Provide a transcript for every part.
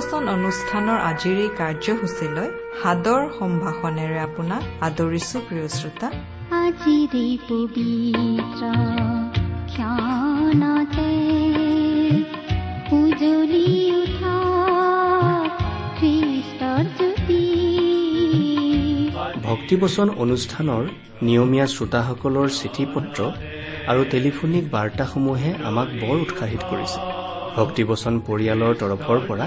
ভক্তিবচন অনুষ্ঠানৰ আজিৰ এই কাৰ্যসূচীলৈ সাদৰ সম্ভাষণেৰে আপোনাক আদৰিছো প্ৰিয় শ্ৰোতা। আজিৰে পবিত্ৰ উজলি উঠা খ্ৰীষ্টৰ জ্যোতি। ভক্তিবচন অনুষ্ঠানৰ নিয়মীয়া শ্ৰোতাসকলৰ চিঠি পত্ৰ আৰু টেলিফোনিক বাৰ্তাসমূহে আমাক বৰ উৎসাহিত কৰিছে। ভক্তিবচন পৰিয়ালৰ তৰফৰ পৰা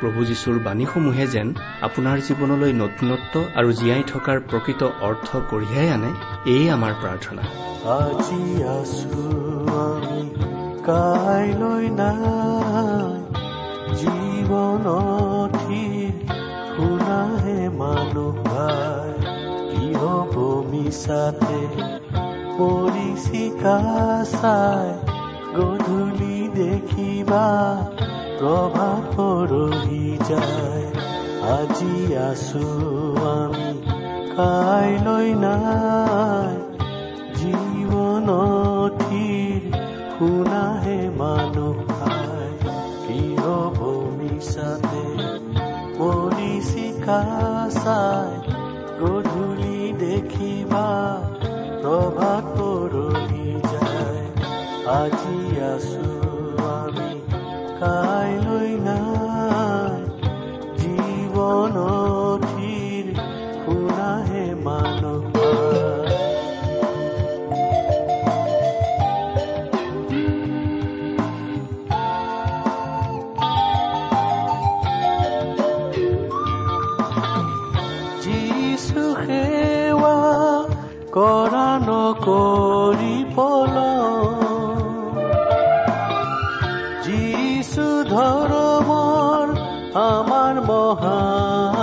প্ৰভু যীশুৰ বাণীসমূহে যেন আপোনাৰ জীৱনলৈ নতুনত্ব আৰু জীয়াই থকাৰ প্ৰকৃত অৰ্থ কঢ়িয়াই আনে এয়ে আমাৰ প্ৰাৰ্থনা। কাইলৈ নাই। জীৱনত শুনাহে মানুহ কি হ'ব মিছাতে পৰিচিকা চাই। গধূলি দেখিবা প্ৰভাত পৰহি যায়। আজি আছো আমি কাইলৈ নাই। জীৱনত শুনাহে মানুহ খাই হ'ব মিছাতে পৰিচিকা চাই গধূলি দেখিবা প্ৰভাত পৰহি যায়। আজি আছো কাইলৈ নাই জীৱনত যিচু ধৰ্মৰ আমাৰ মহান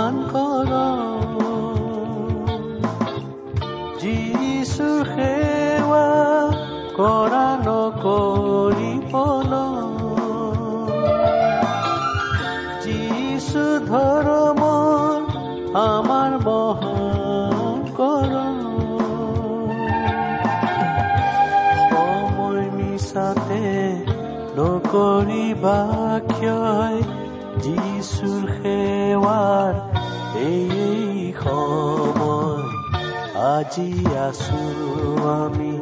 ক্ষয় যিচুৰ সেৱাৰ এই সময় আজি আছো আমি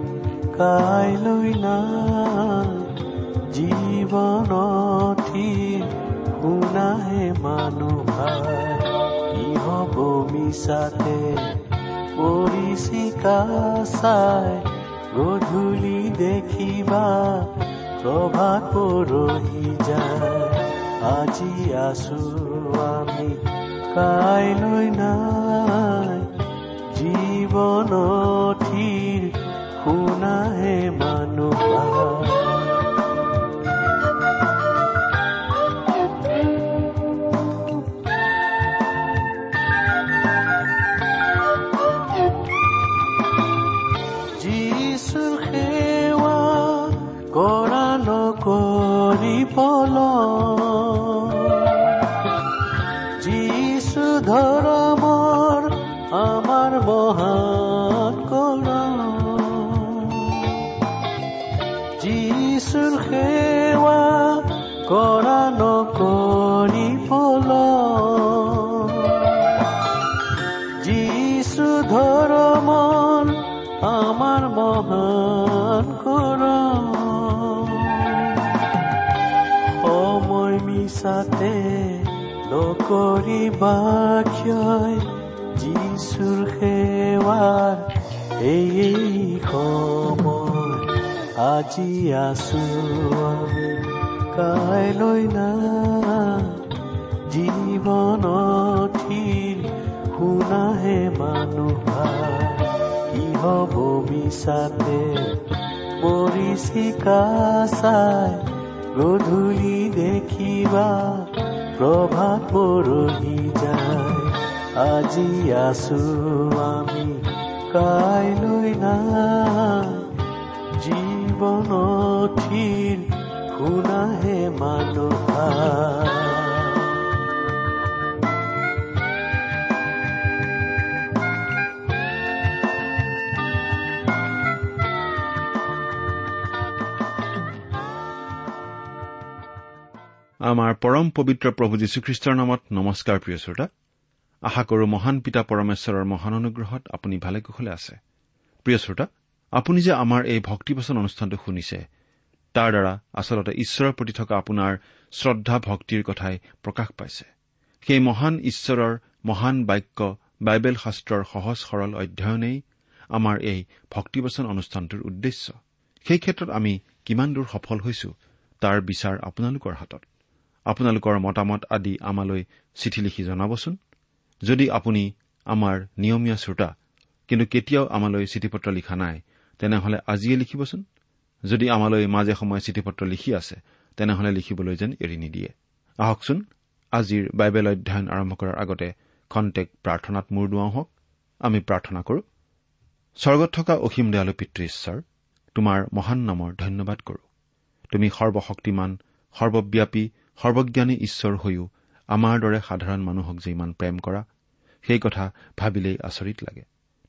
কাইলৈ নাই জীৱনত শুনাহে মানুহ কি হ'ব মিছাতে পৰিচিকা চাই গধূলি দেখিবা প্ৰভাত পৰহি যায়। আজি আছো আমি কাইলৈ নাই। জীৱনত শুনাহে মানুহ আমাৰ মহান কৰ সময় মিছাতে নকৰিবা ক্ষয় যিচুৰ সেৱাৰ এই সময় আজি আছো কাইলৈ নাই জীৱনত শুনাহে মানুহ হ'ব মিছাতে পৰিচিকা চাই গধূলি দেখিবা প্ৰভাত পৰহি যায়। আজি আছো আমি কাইলৈ নাই। জীৱন থিৰ শুনাহে মানুহ আমাৰ পৰম পবিত্ৰ প্ৰভু যীশুখ্ৰীষ্টৰ নামত নমস্কাৰ প্ৰিয় শ্ৰোতা। আশা কৰো মহান পিতা পৰমেশ্বৰৰ মহান অনুগ্ৰহত আপুনি ভালে কুশলে আছে। প্ৰিয় শ্ৰোতা আপুনি যে আমাৰ এই ভক্তিবচন অনুষ্ঠানটো শুনিছে তাৰ দ্বাৰা আচলতে ঈশ্বৰৰ প্ৰতি থকা আপোনাৰ শ্ৰদ্ধা ভক্তিৰ কথাই প্ৰকাশ পাইছে। সেই মহান ঈশ্বৰৰ মহান বাক্য বাইবেল শাস্ত্ৰৰ সহজ সৰল অধ্যয়নেই আমাৰ এই ভক্তিবচন অনুষ্ঠানটোৰ উদ্দেশ্য। সেই ক্ষেত্ৰত আমি কিমান দূৰ সফল হৈছো তাৰ বিচাৰ আপোনালোকৰ হাতত। আপোনালোকৰ মতামত আদি আমালৈ চিঠি লিখি জনাবচোন। যদি আপুনি আমাৰ নিয়মীয়া শ্ৰোতা কিন্তু কেতিয়াও আমালৈ চিঠি পত্ৰ লিখা নাই তেনেহলে আজিয়ে লিখিবচোন। যদি আমালৈ মাজে সময়ে চিঠি পত্ৰ লিখি আছে তেনেহলে লিখিবলৈ যেন এৰি নিদিয়ে। আহকচোন আজিৰ বাইবেল অধ্যয়ন আৰম্ভ কৰাৰ আগতে খন্তেক প্ৰাৰ্থনাত মূৰ দুৱাওঁ হওক। আমি প্ৰাৰ্থনা কৰো স্বৰ্গত থকা অসীম দয়ালু পিতৃ ঈশ্বৰ তোমাৰ মহান নামৰ ধন্যবাদ কৰো। তুমি সৰ্বশক্তিমান সৰ্বব্যাপী সৰ্বজ্ঞানী ঈশ্বৰ হৈও আমাৰ দৰে সাধাৰণ মানুহক যে ইমান প্ৰেম কৰা সেই কথা ভাবিলেই আচৰিত লাগে।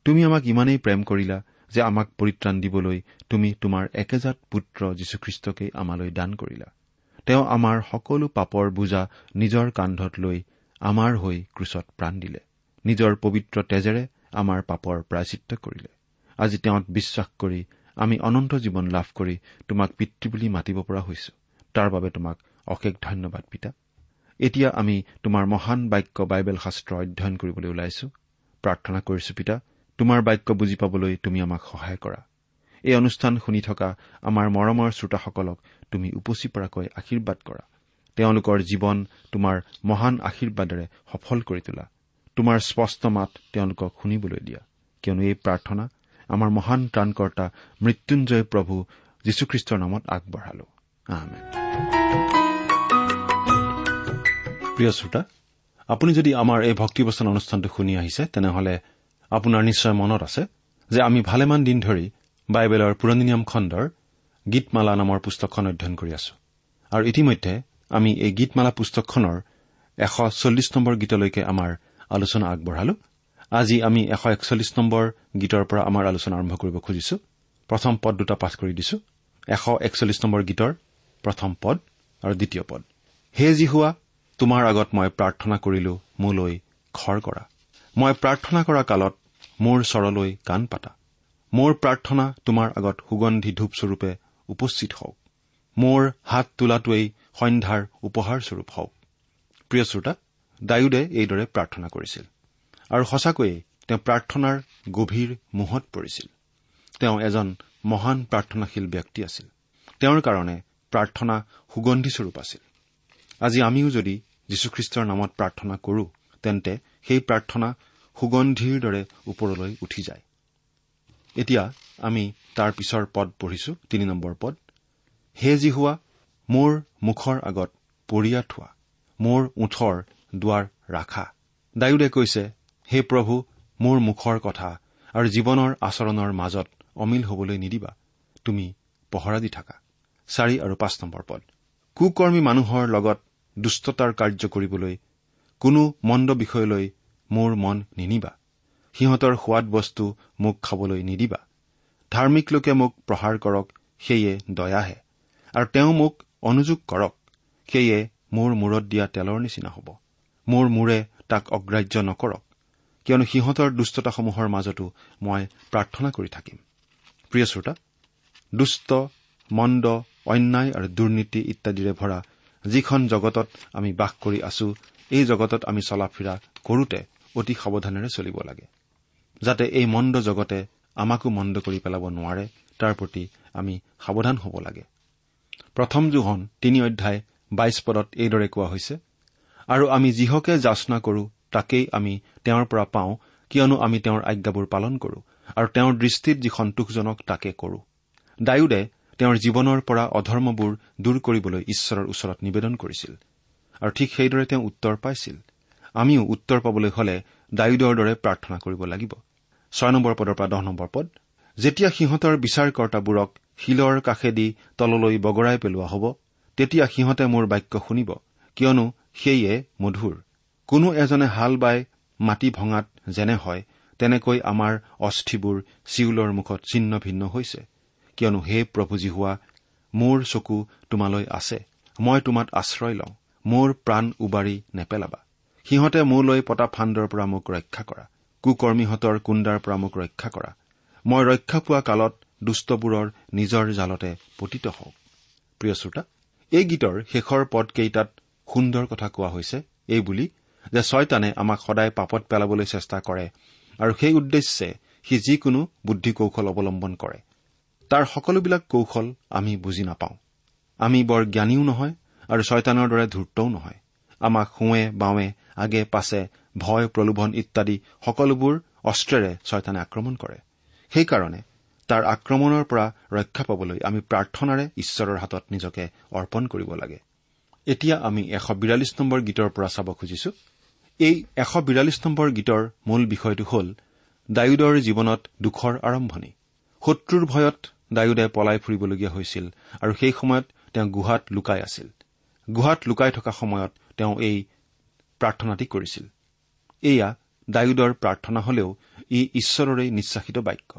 তুমি আমাক ইমানেই প্ৰেম কৰিলা যে আমাক পৰিত্ৰাণ দিবলৈ তুমি তোমাৰ একেজাত পুত্ৰ যীশুখ্ৰীষ্টকেই আমালৈ দান কৰিলা। তেওঁ আমাৰ সকলো পাপৰ বোজা নিজৰ কান্ধত লৈ আমাৰ হৈ ক্ৰুচত প্ৰাণ দিলে। নিজৰ পবিত্ৰ তেজেৰে আমাৰ পাপৰ প্ৰায়চিত্ৰ কৰিলে। আজি তেওঁত বিশ্বাস কৰি আমি অনন্ত জীৱন লাভ কৰি তোমাক পিতৃ বুলি মাতিব পৰা হৈছো। তাৰ বাবে তোমাক অশেষ ধন্যবাদ পিতা। এতিয়া আমি তোমাৰ মহান বাক্য বাইবেল শাস্ত্ৰ অধ্যয়ন কৰিবলৈ ওলাইছো। প্ৰাৰ্থনা কৰিছো পিতা তোমাৰ বাক্য বুজি পাবলৈ তুমি আমাক সহায় কৰা। এই অনুষ্ঠান শুনি থকা আমাৰ মৰমৰ শ্ৰোতাসকলক তুমি উপচি পৰাকৈ আশীৰ্বাদ কৰা। তেওঁলোকৰ জীৱন তোমাৰ মহান আশীৰ্বাদেৰে সফল কৰি তোলা। তোমাৰ স্পষ্ট মাত তেওঁলোকক শুনিবলৈ দিয়া। কিয়নো এই প্ৰাৰ্থনা আমাৰ মহান ত্ৰাণকৰ্তা মৃত্যুঞ্জয় প্ৰভু যীশুখ্ৰীষ্টৰ নামত আগবঢ়ালো। প্ৰিয় শ্ৰোতা আপুনি যদি আমাৰ এই ভক্তিবচন অনুষ্ঠানটো শুনি আহিছে তেনেহলে আপোনাৰ নিশ্চয় মনত আছে যে আমি ভালেমান দিন ধৰি বাইবেলৰ পুৰণি নিয়ম খণ্ডৰ গীতমালা নামৰ পুস্তকখন অধ্যয়ন কৰি আছো। আৰু ইতিমধ্যে আমি এই গীতমালা পুস্তকখনৰ এশ চল্লিছ নম্বৰ গীতলৈকে আমাৰ আলোচনা আগবঢ়ালো। আজি আমি এশ একচল্লিছ নম্বৰ গীতৰ পৰা আমাৰ আলোচনা আৰম্ভ কৰিব খুজিছো। প্ৰথম পদ দুটা পাঠ কৰি দিছো। এশ একচল্লিছ নম্বৰ গীতৰ প্ৰথম পদ আৰু দ্বিতীয় পদ। হে যি হোৱা তোমাৰ আগত মই প্ৰাৰ্থনা কৰিলো মোলৈ খৰ কৰা। মই প্ৰাৰ্থনা কৰা কালত মোৰ চৰলৈ কাণ পাতা। মোৰ প্ৰাৰ্থনা তোমাৰ আগত সুগন্ধি ধূপস্বৰূপে উপস্থিত হওক। মোৰ হাত তোলাটোৱেই সন্ধ্যাৰ উপহাৰস্বৰূপ হওক। প্ৰিয় শ্ৰোতা ডায়ুদে এইদৰে প্ৰাৰ্থনা কৰিছিল। আৰু সঁচাকৈয়ে তেওঁ প্ৰাৰ্থনাৰ গভীৰ মোহত পৰিছিল। তেওঁ এজন মহান প্ৰাৰ্থনাশীল ব্যক্তি আছিল। তেওঁৰ কাৰণে প্ৰাৰ্থনা সুগন্ধিস্বৰূপ আছিল। আজি আমিও যদি যীশুখ্ৰীষ্টৰ নামত প্ৰাৰ্থনা কৰো তেন্তে সেই প্ৰাৰ্থনা সুগন্ধিৰ দৰে ওপৰলৈ উঠি যায়। এতিয়া আমি তাৰ পিছৰ পদ পঢ়িছো তিনি নম্বৰ পদ। হে যি হোৱা মোৰ মুখৰ আগত পৰিয়া থোৱা মোৰ ওঠৰ দুৱাৰ ৰাখা। ডায়ুদে কৈছে হে প্ৰভু মোৰ মুখৰ কথা আৰু জীৱনৰ আচৰণৰ মাজত অমিল হবলৈ নিদিবা তুমি পহৰা দি থাকা। চাৰি আৰু পাঁচ নম্বৰ পদ। কুকৰ্মী মানুহৰ লগত দুষ্টতাৰ কাৰ্য কৰিবলৈ কোনো মন্দ বিষয়লৈ মোৰ মন নিনিবা। সিহঁতৰ সোৱাদ বস্তু মোক খাবলৈ নিদিবা। ধাৰ্মিক লোকে মোক প্ৰহাৰ কৰক সেয়ে দয়াহে। আৰু তেওঁ মোক অনুযোগ কৰক সেয়ে মোৰ মূৰত দিয়া তেলৰ নিচিনা হ'ব। মোৰ মূৰে তাক অগ্ৰাহ্য নকৰক কিয়নো সিহঁতৰ দুষ্টতাসমূহৰ মাজতো মই প্ৰাৰ্থনা কৰি থাকিম। প্ৰিয় শ্ৰোতা দুষ্ট মন্দ অন্যায় আৰু দুৰ্নীতি ইত্যাদিৰে ভৰা যিখন জগতত আমি বাস কৰি আছো এই জগতত আমি চলা ফিৰা কৰোতে অতি সাৱধানেৰে চলিব লাগে। যাতে এই মন্দ জগতে আমাকো মন্দ কৰি পেলাব নোৱাৰে তাৰ প্ৰতি আমি সাৱধান হ'ব লাগে। প্ৰথম জোহন তিনি অধ্যায় বাইশ পদত এইদৰে কোৱা হৈছে আৰু আমি যিহকে যাচনা কৰো তাকেই আমি তেওঁৰ পৰা পাওঁ কিয়নো আমি তেওঁৰ আজ্ঞাবোৰ পালন কৰো আৰু তেওঁৰ দৃষ্টিত যি সন্তোষজনক তাকে কৰো। ডায়ুদে তেওঁৰ জীৱনৰ পৰা অধৰ্মবোৰ দূৰ কৰিবলৈ ঈশ্বৰৰ ওচৰত নিবেদন কৰিছিল। আৰু ঠিক সেইদৰে তেওঁ উত্তৰ পাইছিল। আমিও উত্তৰ পাবলৈ হলে ডায়ুদৰ দৰে প্ৰাৰ্থনা কৰিব লাগিব। ছয় নম্বৰ পদৰ পৰা দহ নম্বৰ পদ যেতিয়া সিহঁতৰ বিচাৰকৰ্তাবোৰক শিলৰ কাষেদি তললৈ বগৰাই পেলোৱা হ'ব তেতিয়া সিহঁতে মোৰ বাক্য শুনিব। কিয়নো সেয়ে মধুৰ। কোনো এজনে হাল বাই মাটি ভঙাত যেনে হয় তেনেকৈ আমাৰ অস্থিবোৰ চিউলৰ মুখত ছিন্ন ভিন্ন হৈছে। কিয়নো হে প্ৰভুজী হোৱা মোৰ চকু তোমালৈ আছে। মই তোমাত আশ্ৰয় লওঁ। মোৰ প্ৰাণ উবাৰি নেপেলাবা। সিহঁতে মোলৈ পতা ফাণ্ডৰ পৰা মোক ৰক্ষা কৰা। কুকৰ্মীহঁতৰ কুণ্ডাৰ পৰা মোক ৰক্ষা কৰা। মই ৰক্ষা পোৱা কালত দুষ্টবোৰৰ নিজৰ জালতে পতিত হওঁ। প্ৰিয় শ্ৰোতা এই গীতৰ শেষৰ পদকেইটাত সুন্দৰ কথা কোৱা হৈছে এই বুলি যে ছয়তানে আমাক সদায় পাপত পেলাবলৈ চেষ্টা কৰে আৰু সেই উদ্দেশ্যে সি যিকোনো বুদ্ধি কৌশল অৱলম্বন কৰে। তাৰ সকলোবিলাক কৌশল আমি বুজি নাপাওঁ। আমি বৰ জ্ঞানীও নহয় আৰু ছয়তানৰ দৰে ধূৰ্তও নহয়। আমাক সোঁৱে বাওঁৱে আগে পাছে ভয় প্ৰলোভন ইত্যাদি সকলোবোৰ অস্ত্ৰেৰে ছয়তানে আক্ৰমণ কৰে। সেইকাৰণে তাৰ আক্ৰমণৰ পৰা ৰক্ষা পাবলৈ আমি প্ৰাৰ্থনাৰে ঈশ্বৰৰ হাতত নিজকে অৰ্পণ কৰিব লাগে। এতিয়া আমি এশ বিৰাল্লিছ নম্বৰ গীতৰ পৰা চাব খুজিছো। এই এশ বিৰাল্লিছ নম্বৰ গীতৰ মূল বিষয়টো হ'ল ডায়ুদৰ জীৱনত দুখৰ আৰম্ভণি। শত্ৰুৰ ভয়ত ডায়ুদে পলাই ফুৰিবলগীয়া হৈছিল আৰু সেই সময়ত তেওঁ গুহাত লুকাই আছিল। গুহাত লুকাই থকা সময়ত তেওঁ এই প্ৰাৰ্থনাটি কৰিছিল। এয়া ডায়ুদৰ প্ৰাৰ্থনা হলেও ই ঈশ্বৰৰে নিশ্বাসিত বাক্য।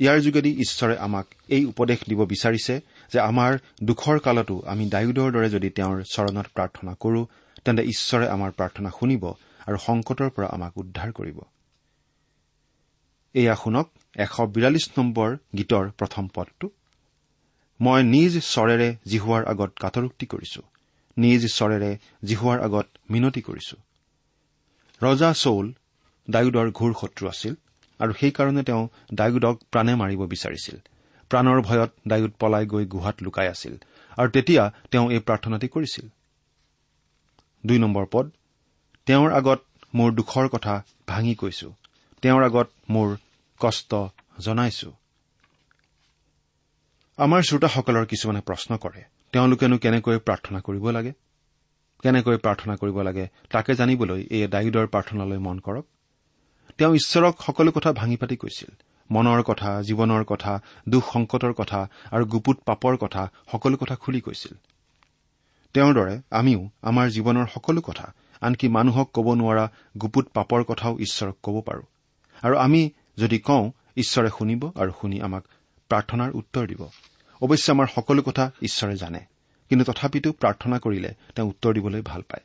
ইয়াৰ যোগেদি ঈশ্বৰে আমাক এই উপদেশ দিব বিচাৰিছে যে আমাৰ দুখৰ কালতো আমি ডায়ুদৰ দৰে যদি তেওঁৰ চৰণত প্ৰাৰ্থনা কৰো তেন্তে ঈশ্বৰে আমাৰ প্ৰাৰ্থনা শুনিব আৰু সংকটৰ পৰা আমাক উদ্ধাৰ কৰিব। এয়া শুনক এশ বিৰাল্লিছ নম্বৰ গীতৰ প্ৰথম পদটো। মই নিজ স্বৰেৰে জিহুৱাৰ আগত কাটৰোক্তি কৰিছো। নিজ স্বৰেৰে জিহুৱাৰ আগত মিনতি কৰিছো। ৰজা চৌল ডায়ুদৰ ঘূৰ শত্ৰু আছিল আৰু সেইকাৰণে তেওঁ ডায়ুদক প্ৰাণে মাৰিব বিচাৰিছিল। প্ৰাণৰ ভয়ত ডায়ুদ পলাই গৈ গুহাত লুকাই আছিল আৰু তেতিয়া তেওঁ এই প্ৰাৰ্থনাটি কৰিছিল। দুই নম্বৰ পদ তেওঁৰ আগত মোৰ দুখৰ কথা ভাঙি কৈছো। তেওঁৰ আগত মোৰ কষ্ট জনাইছো। আমাৰ শ্ৰোতাসকলৰ কিছুমানে প্ৰশ্ন কৰে তেওঁলোকেনো কেনেকৈ প্ৰাৰ্থনা কৰিব লাগে? কেনেকৈ প্ৰাৰ্থনা কৰিব লাগে? তাকে জানিবলৈ এই ডায়ুদৰ প্ৰাৰ্থনালৈ মন কৰক। তেওঁ ঈশ্বৰক সকলো কথা ভাঙি পাতি কৈছিল। মনৰ কথা জীৱনৰ কথা দুখ সংকটৰ কথা আৰু গুপুত পাপৰ কথা সকলো কথা খুলি কৈছিল। তেওঁৰ দৰে আমিও আমাৰ জীৱনৰ সকলো কথা আনকি মানুহক ক'ব নোৱাৰা গুপুত পাপৰ কথাও ঈশ্বৰক ক'ব পাৰো। আৰু আমি যদি কওঁ ঈশ্বৰে শুনিব আৰু শুনি আমাক প্ৰাৰ্থনাৰ উত্তৰ দিব। অৱশ্যে আমাৰ সকলো কথা ঈশ্বৰে জানে কিন্তু তথাপিতো প্ৰাৰ্থনা কৰিলে তেওঁ উত্তৰ দিবলৈ ভাল পায়।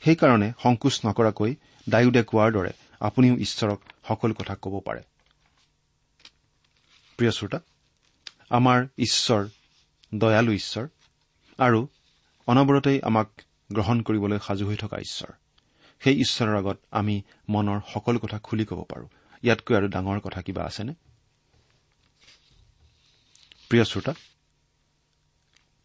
সেইকাৰণে সংকোচ নকৰাকৈ ডায়ুদে কোৱাৰ দৰে আপুনিও ঈশ্বৰক সকলো কথা ক'ব পাৰে। প্ৰিয় শ্ৰোতা আমাৰ ঈশ্বৰ দয়ালু ঈশ্বৰ আৰু অনবৰতেই আমাক গ্ৰহণ কৰিবলৈ সাজু হৈ থকা ঈশ্বৰ। সেই ঈশ্বৰৰ আগত আমি মনৰ সকলো কথা খুলি ক'ব পাৰো। ইয়াতকৈ আৰু ডাঙৰ কথা কিবা আছেনে? প্ৰিয় শ্ৰোতা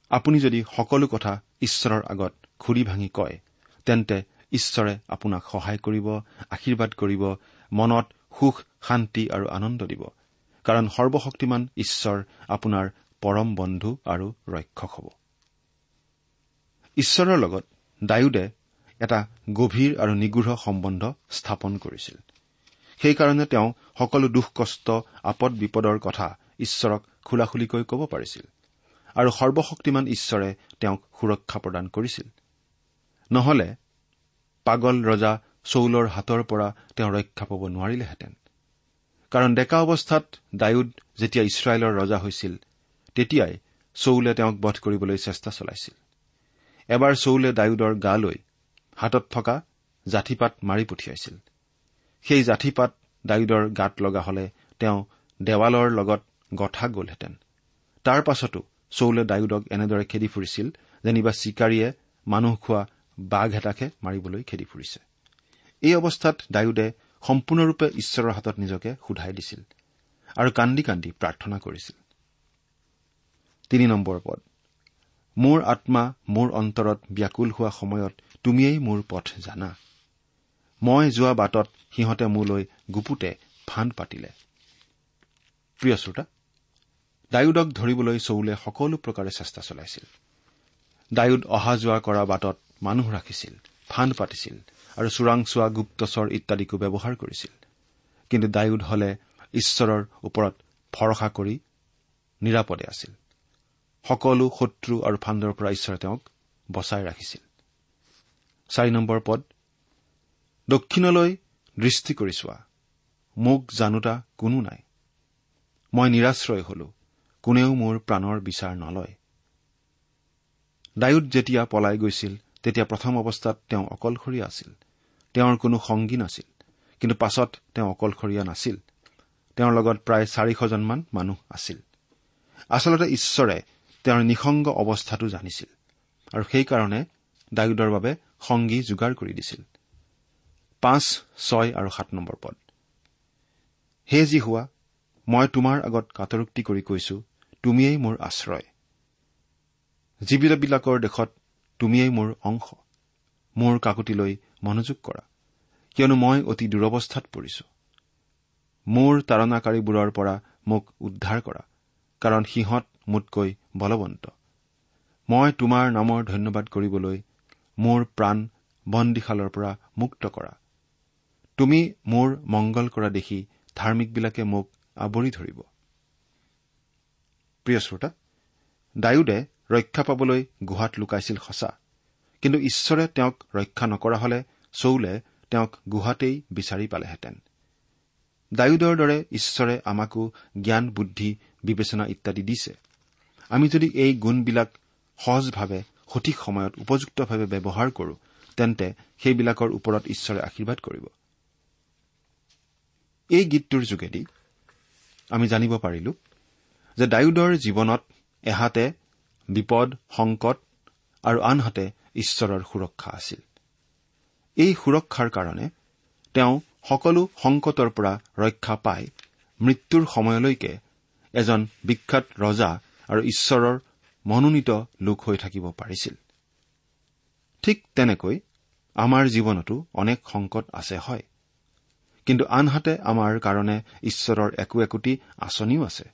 আপুনি যদি সকলো কথা ঈশ্বৰৰ আগত খুৰি ভাঙি কয় তেন্তে ঈশ্বৰে আপোনাক সহায় কৰিব আশীৰ্বাদ কৰিব মনত সুখ শান্তি আৰু আনন্দ দিব। কাৰণ সৰ্বশক্তিমান ঈশ্বৰ আপোনাৰ পৰম বন্ধু আৰু ৰক্ষক হ'ব। ঈশ্বৰৰ লগত ডায়ুদে এটা গভীৰ আৰু নিগৃঢ় সম্বন্ধ স্থাপন কৰিছিল। সেইকাৰণে তেওঁ সকলো দুখ কষ্ট আপদ বিপদৰ কথা ঈশ্বৰক খোলাখুলিকৈ ক'ব পাৰিছিল। আৰু সৰ্বশক্তিমান ঈশ্বৰে তেওঁক সুৰক্ষা প্ৰদান কৰিছিল। নহলে পাগল ৰজা চৌলৰ হাতৰ পৰা তেওঁ ৰক্ষা পাব নোৱাৰিলেহেঁতেন। কাৰণ ডেকা অৱস্থাত ডায়ুদ যেতিয়া ইছৰাইলৰ ৰজা হৈছিল তেতিয়াই চৌলে তেওঁক বধ কৰিবলৈ চেষ্টা চলাইছিল। এবাৰ চৌলে ডায়ুদৰ গালৈ হাতত থকা জাঠিপাত মাৰি পঠিয়াইছিল। সেই জাঠিপাত ডায়ুদৰ গাত লগা হলে তেওঁ দেৱালৰ লগত গঠা গলহেঁতেন। তাৰ পাছতো চৌলে ডায়ুদক এনেদৰে খেদি ফুৰিছিল যেনিবা চিকাৰীয়ে মানুহ খোৱা বাঘ এটাকে মাৰিবলৈ খেদি ফুৰিছে। এই অৱস্থাত ডায়ুদে সম্পূৰ্ণৰূপে ঈশ্বৰৰ হাতত নিজকে সোধাই দিছিল আৰু কান্দি কান্দি প্ৰাৰ্থনা কৰিছিল। পদ। মোৰ আত্মা মোৰ অন্তৰত ব্যাকুল হোৱা সময়ত তুমিয়েই মোৰ পথ জানা। মই যোৱা বাটত সিহঁতে মোলৈ গুপুতে ফাণ্ড পাতিলে। প্ৰিয় শ্ৰোতা ডায়ুদক ধৰিবলৈ চৌলে সকলো প্ৰকাৰে চেষ্টা চলাইছিল। ডায়ুদ অহা যোৱা কৰা বাটত মানুহ ৰাখিছিল ফাণ্ড পাতিছিল আৰু চোৰাংচোৱা গুপ্তচৰ ইত্যাদিকো ব্যৱহাৰ কৰিছিল। কিন্তু ডায়ুদ হলে ঈশ্বৰৰ ওপৰত ভৰসা কৰি নিৰাপদে আছিল। সকলো শত্ৰু আৰু ফাণ্ডৰ পৰা ঈশ্বৰে তেওঁক বচাই ৰাখিছিল। চাৰি নম্বৰ পদ দক্ষিণলৈ দৃষ্টি কৰি চোৱা। মোক জানোতা কোনো নাই। মই নিৰাশ্ৰয় হলো কোনেও মোৰ প্ৰাণৰ বিচাৰ নলয়। ডায়ুদ যেতিয়া পলাই গৈছিল তেতিয়া প্ৰথম অৱস্থাত তেওঁ অকলশৰীয়া আছিল। তেওঁৰ কোনো সংগী নাছিল কিন্তু পাছত তেওঁ অকলশৰীয়া নাছিল। তেওঁৰ লগত প্ৰায় চাৰিশজনমান মানুহ আছিল। আচলতে ঈশ্বৰে তেওঁৰ নিসংগ অৱস্থাটো জানিছিল আৰু সেইকাৰণে ডায়ুদৰ বাবে সংগী যোগাৰ কৰি দিছিল। পাঁচ ছয় আৰু সাত নম্বৰ পদ। হে যি হোৱা মই তোমাৰ আগত কাটৰোক্তি কৰি কৈছো তুমিয়েই মোৰ আশ্ৰয়। জীৱিতবিলাকৰ দেশত তুমিয়েই মোৰ অংশ। মোৰ কাকতিলৈ মনোযোগ কৰা। কিয়নো মই অতি দুৰৱস্থাত পৰিছো। মোৰ তাৰণাকাৰীবোৰৰ পৰা মোক উদ্ধাৰ কৰা কাৰণ সিহঁত মোতকৈ বলৱন্ত। মই তোমাৰ নামৰ ধন্যবাদ কৰিবলৈ মোৰ প্ৰাণ বন্দীশালৰ পৰা মুক্ত কৰা। তুমি মোৰ মংগল কৰা দেখি ধাৰ্মিকবিলাকে মোক আৱৰি ধৰিব। প্ৰিয় শ্ৰোতা ডায়ুদে ৰক্ষা পাবলৈ গুহাত লুকাইছিল সঁচা। কিন্তু ঈশ্বৰে তেওঁক ৰক্ষা নকৰা হলে চৌলে তেওঁক গুহাতেই বিচাৰি পালেহেঁতেন। ডায়ুদৰ দৰে ঈশ্বৰে আমাকো জ্ঞান বুদ্ধি বিবেচনা ইত্যাদি দিছে। আমি যদি এই গুণবিলাক সহজভাৱে সঠিক সময়ত উপযুক্তভাৱে ব্যৱহাৰ কৰো তেন্তে সেইবিলাকৰ ওপৰত ঈশ্বৰে আশীৰ্বাদ কৰিব। এই গীতটোৰ যোগেদি আমি জানিব পাৰিলো যে ডায়ুদৰ জীৱনত এহাতে বিপদ সংকট আৰু আনহাতে ঈশ্বৰৰ সুৰক্ষা আছিল। এই সুৰক্ষাৰ কাৰণে তেওঁ সকলো সংকটৰ পৰা ৰক্ষা পাই মৃত্যুৰ সময়লৈকে এজন বিখ্যাত ৰজা আৰু ঈশ্বৰৰ মনোনীত লোক হৈ থাকিব পাৰিছিল। ঠিক তেনেকৈ আমাৰ জীৱনতো অনেক সংকট আছে হয়। কিন্তু আনহাতে আমাৰ কাৰণে ঈশ্বৰৰ একো একোটি আঁচনিও আছে।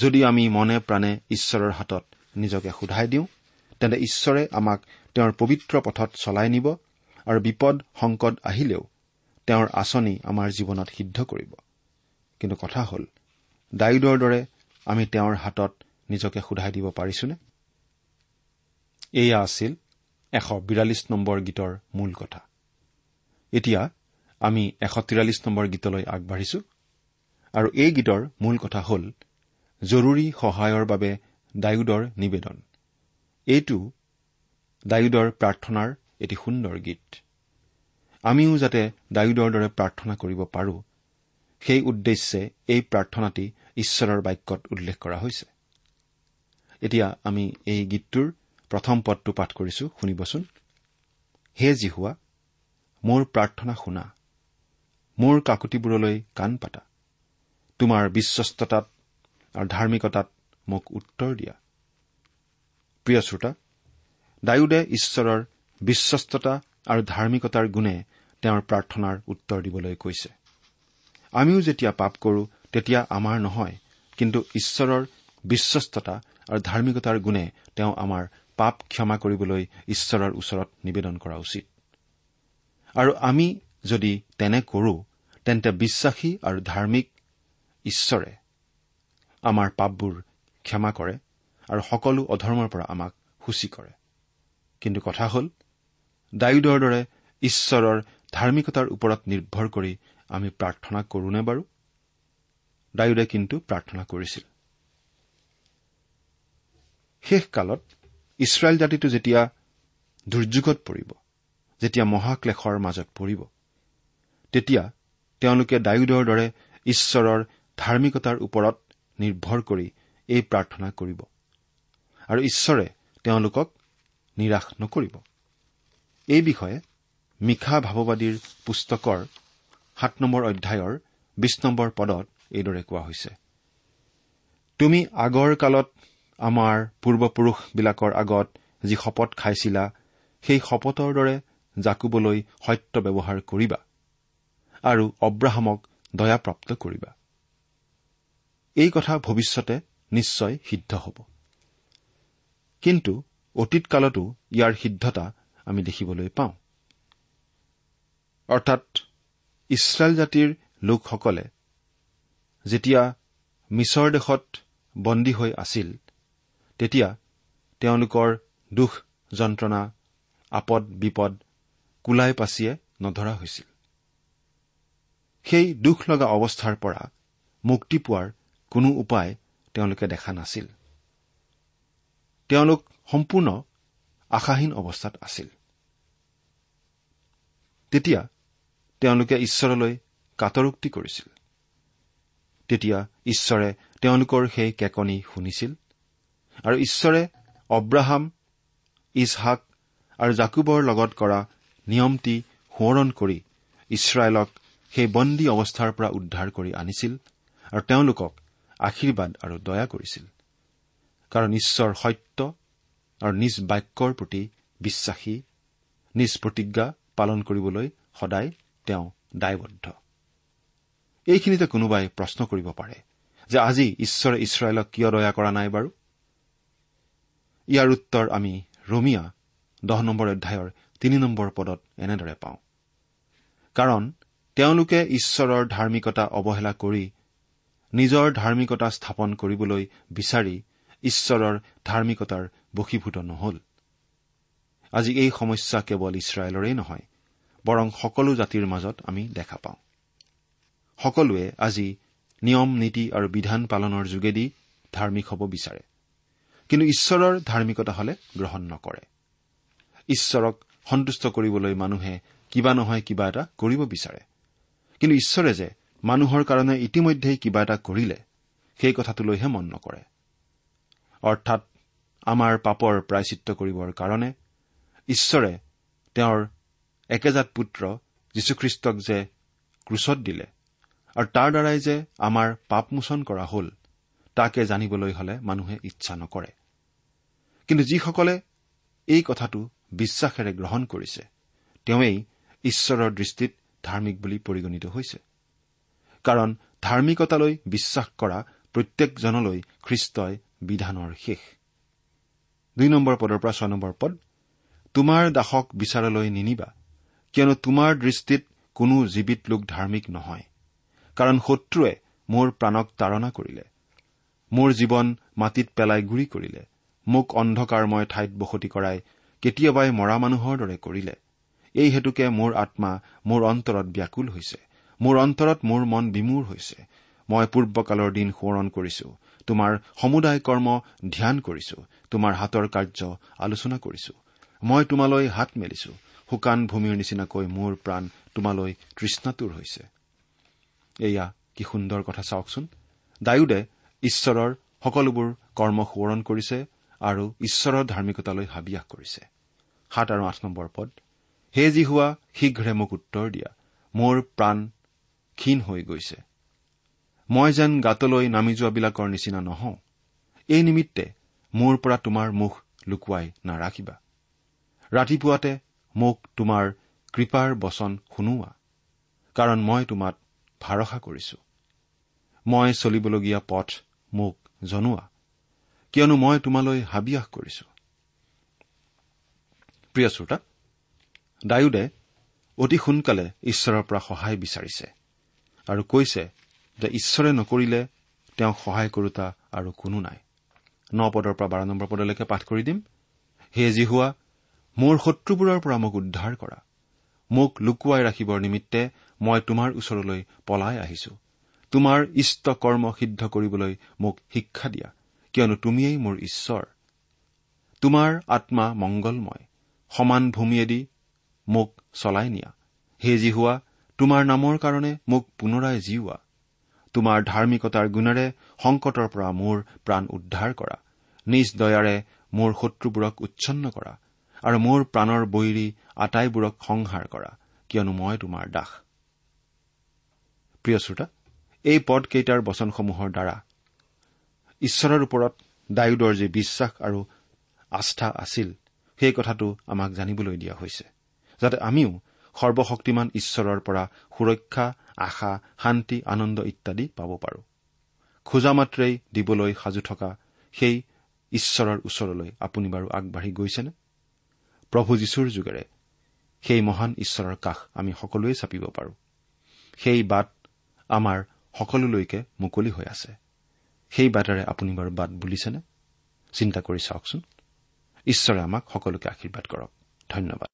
যদি আমি মনে প্ৰাণে ঈশ্বৰৰ হাতত নিজকে সোধাই দিওঁ তেন্তে ঈশ্বৰে আমাক তেওঁৰ পবিত্ৰ পথত চলাই নিব আৰু বিপদ সংকট আহিলেও তেওঁৰ আঁচনি আমাৰ জীৱনত সিদ্ধ কৰিব। কিন্তু কথা হ'ল ডায়ুদৰ দৰে আমি তেওঁৰ হাতত নিজকে সোধাই দিব পাৰিছোনে? এয়া আছিল এশ বিৰাল্লিছ নম্বৰ গীতৰ মূল কথা। এতিয়া আমি এশ তিৰাল্লিছ নম্বৰ গীতলৈ আগবাঢ়িছো। আৰু এই গীতৰ মূল কথা হ'ল জৰুৰী সহায়ৰ বাবে ডায়ুদৰ নিবেদন। এইটো ডায়ুদৰ প্ৰাৰ্থনাৰ এটি সুন্দৰ গীত। আমিও যাতে ডায়ুদৰ দৰে প্ৰাৰ্থনা কৰিব পাৰো সেই উদ্দেশ্যে এই প্ৰাৰ্থনাটি ঈশ্বৰৰ বাক্যত উল্লেখ কৰা হৈছে। এতিয়া আমি এই গীতটোৰ প্ৰথম পদটো পাঠ কৰিছো শুনিবচোন। হে জিহুৱা মোৰ প্ৰাৰ্থনা শুনা। মোৰ কাকতিবোৰলৈ কাণ পাতা। তোমাৰ বিশ্বস্ততাত আৰু ধাৰ্মিকতাত মোক উত্তৰ দিয়া। প্ৰিয় শ্ৰোতা ডায়ুদে ঈশ্বৰৰ বিশ্বস্ততা আৰু ধাৰ্মিকতাৰ গুণে তেওঁৰ প্ৰাৰ্থনাৰ উত্তৰ দিবলৈ কৈছে। আমিও যেতিয়া পাপ কৰো তেতিয়া আমাৰ নহয় কিন্তু ঈশ্বৰৰ বিশ্বস্ততা আৰু ধাৰ্মিকতাৰ গুণে তেওঁ আমাৰ পাপ ক্ষমা কৰিবলৈ ঈশ্বৰৰ ওচৰত নিবেদন কৰা উচিত। আৰু আমি যদি তেনে কৰো তেন্তে বিশ্বাসী আৰু ধাৰ্মিক ঈশ্বৰে আমাৰ পাপবোৰ ক্ষমা কৰে আৰু সকলো অধৰ্মৰ পৰা আমাক সূচী কৰে। কিন্তু কথা হ'ল ডায়ুদৰ দৰে ঈশ্বৰৰ ধাৰ্মিকতাৰ ওপৰত নিৰ্ভৰ কৰি আমি প্ৰাৰ্থনা কৰোনে বাৰু? ডায়ুদে কিন্তু প্ৰাৰ্থনা কৰিছিল। শেষকালত ইছৰাইল জাতিটো যেতিয়া দুৰ্যোগত পৰিব যেতিয়া মহাক্লেশৰ মাজত পৰিব তেতিয়া তেওঁলোকে ডায়ুদৰ দৰে ঈশ্বৰৰ ধাৰ্মিকতাৰ ওপৰত নিৰ্ভৰ কৰি এই প্ৰাৰ্থনা কৰিব। আৰু ঈশ্বৰে তেওঁলোকক নিৰাশ নকৰিব। এই বিষয়ে মিশা ভাৱবাদীৰ পুস্তকৰ সাত নম্বৰ অধ্যায়ৰ বিশ নম্বৰ পদত এইদৰে কোৱা হৈছে। তুমি আগৰ কালত আমাৰ পূৰ্বপুৰুষবিলাকৰ আগত যি শপত খাইছিলা সেই শপতৰ দৰে জাকুবলৈ সত্য ব্যৱহাৰ কৰিবা। আৰু অব্ৰাহামক দয়াপ্ৰাপ্ত কৰিবা। এই কথা ভৱিষ্যতে নিশ্চয় সিদ্ধ হ'ব। কিন্তু অতীত কালতো ইয়াৰ সিদ্ধতা আমি দেখিবলৈ পাওঁ। অৰ্থাৎ ইছৰাইল জাতিৰ লোকসকলে যেতিয়া মিছৰ দেশত বন্দী হৈ আছিল তেতিয়া তেওঁলোকৰ দুখ যন্ত্ৰণা আপদ বিপদ কোলাই পাচিয়ে নধৰা হৈছিল। সেই দুখ লগা অৱস্থাৰ পৰা মুক্তি পোৱাৰ কোনো উপায় তেওঁলোকে দেখা নাছিল। তেওঁলোক সম্পূৰ্ণ আশাহীন অৱস্থাত আছিল। তেতিয়া তেওঁলোকে ঈশ্বৰলৈ কাটৰোক্তি কৰিছিল। তেতিয়া ঈশ্বৰে তেওঁলোকৰ সেই কেকনি শুনিছিল আৰু ঈশ্বৰে অব্ৰাহাম ইছহাক আৰু জাকুবৰ লগত কৰা নিয়মটি সোঁৱৰণ কৰি ইছৰাইলক সেই বন্দী অৱস্থাৰ পৰা উদ্ধাৰ কৰি আনিছিল আৰু তেওঁলোকক আশীৰ্বাদ আৰু দয়া কৰিছিল। কাৰণ ঈশ্বৰ সত্য আৰু নিজ বাক্যৰ প্ৰতি বিশ্বাসী নিজ প্ৰতিজ্ঞা পালন কৰিবলৈ সদায় তেওঁ দায়বদ্ধ। এইখিনিতে কোনোবাই প্ৰশ্ন কৰিব পাৰে যে আজি ঈশ্বৰে ইছৰাইলক কিয় দয়া কৰা নাই বাৰু? ইয়াৰ উত্তৰ আমি ৰমিয়া দহ নম্বৰ অধ্যায়ৰ তিনি নম্বৰ পদত এনেদৰে পাওঁ। কাৰণ তেওঁলোকে ঈশ্বৰৰ ধাৰ্মিকতা অৱহেলা কৰি নিজৰ ধাৰ্মিকতা স্থাপন কৰিবলৈ বিচাৰি ঈশ্বৰৰ ধাৰ্মিকতাৰ বশীভূত নহল। আজি এই সমস্যা কেৱল ইছৰাইলৰেই নহয় বৰং সকলো জাতিৰ মাজত আমি দেখা পাওঁ। সকলোৱে আজি নিয়ম নীতি আৰু বিধান পালনৰ যোগেদি ধাৰ্মিক হ'ব বিচাৰে কিন্তু ঈশ্বৰৰ ধাৰ্মিকতা হলে গ্ৰহণ নকৰে। ঈশ্বৰক সন্তুষ্ট কৰিবলৈ মানুহে কিবা নহয় কিবা এটা কৰিব বিচাৰে। কিন্তু ঈশ্বৰে যে মানুহৰ কাৰণে ইতিমধ্যেই কিবা এটা কৰিলে সেই কথাটোলৈহে মন নকৰে। অৰ্থাৎ আমাৰ পাপৰ প্ৰায়চিত্ৰ কৰিবৰ কাৰণে ঈশ্বৰে তেওঁৰ একেজাত পুত্ৰ যীশুখ্ৰীষ্টক যে ক্ৰুচত দিলে আৰু তাৰ দ্বাৰাই যে আমাৰ পাপমোচন কৰা হ'ল তাকে জানিবলৈ হলে মানুহে ইচ্ছা নকৰে। কিন্তু যিসকলে এই কথাটো বিশ্বাসেৰে গ্ৰহণ কৰিছে তেওঁৱেই ঈশ্বৰৰ দৃষ্টিত ধাৰ্মিক বুলি পৰিগণিত হৈছে। কাৰণ ধাৰ্মিকতালৈ বিশ্বাস কৰা প্ৰত্যেকজনলৈ খ্ৰীষ্টই বিধানৰ শেষ। দুই নম্বৰ পদৰ পৰা ছয় নম্বৰ পদ তোমাৰ দাসক বিচাৰলৈ নিনিবা কিয়নো তোমাৰ দৃষ্টিত কোনো জীৱিত লোক ধাৰ্মিক নহয় কাৰণ শত্ৰুৱে মোৰ প্ৰাণক তাৰণা কৰিলে মোৰ জীৱন মাটিত পেলাই গুৰি কৰিলে মোক অন্ধকাৰময় ঠাইত বসতি কৰাই কেতিয়াবাই মৰা মানুহৰ দৰে কৰিলে এই হেতুকে মোৰ আত্মা মোৰ অন্তৰত ব্যাকুল হৈছে। মোৰ অন্তৰত মোৰ মন বিমূৰ হৈছে। মই পূৰ্বকালৰ দিন সোঁৱৰণ কৰিছো। তোমাৰ সমুদায় কৰ্ম ধ্যান কৰিছো। তোমাৰ হাতৰ কাৰ্য আলোচনা কৰিছো। মই তোমালৈ হাত মেলিছো। শুকান ভূমিৰ নিচিনাকৈ মোৰ প্ৰাণ তোমালৈ তৃষ্ণাতুৰ হৈছে। এয়া কি সুন্দৰ কথা চাওকচোন। ডায়ুদে ঈশ্বৰৰ সকলোবোৰ কৰ্ম সোঁৱৰণ কৰিছে আৰু ঈশ্বৰৰ ধাৰ্মিকতালৈ হাবিয়াস কৰিছে। সাত আৰু আঠ নম্বৰ পদ। হে যি হোৱা শীঘ্ৰে মোক উত্তৰ দিয়া। মোৰ প্ৰাণ ক্ষীণ হৈ গৈছে। মই যেন গাতলৈ নামি যোৱাবিলাকৰ নিচিনা নহওঁ। এই নিমিত্তে মোৰ পৰা তোমাৰ মুখ লুকুৱাই নাৰাখিবা। ৰাতিপুৱাতে মোক তোমাৰ কৃপাৰ বচন শুনোৱা কাৰণ মই তোমাত ভাৰসা কৰিছো। মই চলিবলগীয়া পথ মোক জনোৱা কিয়নো মই তোমালৈ হাবিয়াস কৰিছো। প্ৰিয় শ্ৰোতা ডায়ুদে অতি সোনকালে ঈশ্বৰৰ পৰা সহায় বিচাৰিছে আৰু কৈছে যে ঈশ্বৰে নকৰিলে তেওঁক সহায় কৰোতা আৰু কোনো নাই। ন পদৰ পৰা বাৰ নম্বৰ পদলৈকে পাঠ কৰি দিম। হে যি হোৱা মোৰ শত্ৰুবোৰৰ পৰা মোক উদ্ধাৰ কৰা। মোক লুকুৱাই ৰাখিবৰ নিমিত্তে মই তোমাৰ ওচৰলৈ পলাই আহিছো। তোমাৰ ইষ্ট কৰ্ম সিদ্ধ কৰিবলৈ মোক শিক্ষা দিয়া কিয়নো তুমিয়েই মোৰ ঈশ্বৰ। তোমাৰ আত্মা মংগলময়। সমান ভূমিয়েদি মোক চলাই নিয়া। হে যি হোৱা তোমাৰ নামৰ কাৰণে মোক পুনৰাই জীওৱা। তোমাৰ ধাৰ্মিকতাৰ গুণেৰে সংকটৰ পৰা মোৰ প্ৰাণ উদ্ধাৰ কৰা। নিজ দয়াৰে মোৰ শত্ৰুবোৰক উচ্ছন্ন কৰা আৰু মোৰ প্ৰাণৰ বৈৰী আটাইবোৰক সংহাৰ কৰা কিয়নো মই তোমাৰ দাস। প্ৰিয় শ্ৰোতা এই পদকেইটাৰ বচনসমূহৰ দ্বাৰা ঈশ্বৰৰ ওপৰত ডায়ুদৰ যি বিশ্বাস আৰু আস্থা আছিল সেই কথাটো আমাক জানিবলৈ দিয়া হৈছে। যাতে আমিও সৰ্বশক্তিমান ঈশ্বৰৰ পৰা সুৰক্ষা আশা শান্তি আনন্দ ইত্যাদি পাব পাৰো। খোজা মাত্ৰেই দিবলৈ সাজু থকা সেই ঈশ্বৰৰ ওচৰলৈ আপুনি বাৰু আগবাঢ়ি গৈছেনে? প্ৰভু যীশুৰ যোগেৰে সেই মহান ঈশ্বৰৰ কাষ আমি সকলোৱে চাপিব পাৰো। সেই বাট আমাৰ সকলোলৈকে মুকলি হৈ আছে। সেই বাটেৰে আপুনি বাৰু বাট বুলিছেনে? চিন্তা কৰি চাওকচোন। ঈশ্বৰে আমাক সকলোকে আশীৰ্বাদ কৰক। ধন্যবাদ।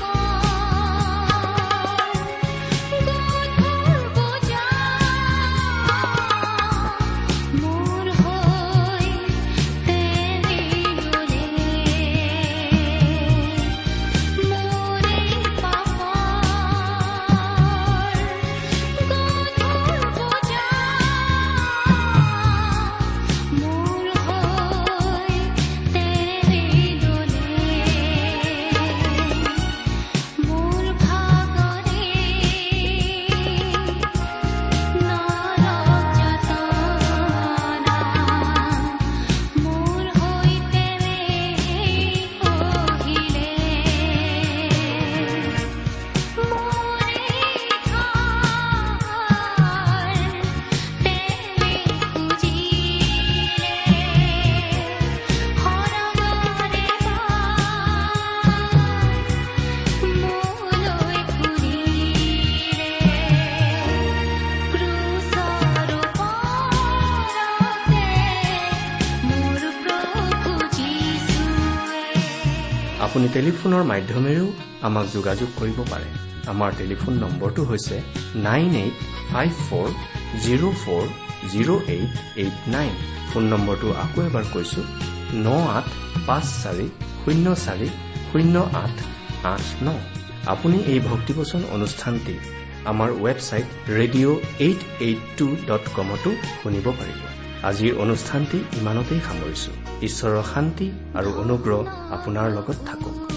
টেলিফোনৰ মাধ্যমেৰেও আমাক যোগাযোগ কৰিব পাৰে। আমাৰ টেলিফোন নম্বৰটো হৈছে nine eight five four zero' four zero' eight eight nine. Phone নম্বৰটো আকৌ এবাৰ কৈছো ন আঠ পাঁচ চাৰি শূন্য চাৰি শূন্য আঠ আঠ ন। আপুনি এই ভক্তিবচন অনুষ্ঠানটি আমাৰ website radio' eight eight two dot কমতো শুনিব পাৰিব। আজিৰ অনুষ্ঠানটি ইমানতেই সামৰিছো। ঈশ্বৰৰ শান্তি আৰু অনুগ্ৰহ আপোনাৰ লগত থাকক।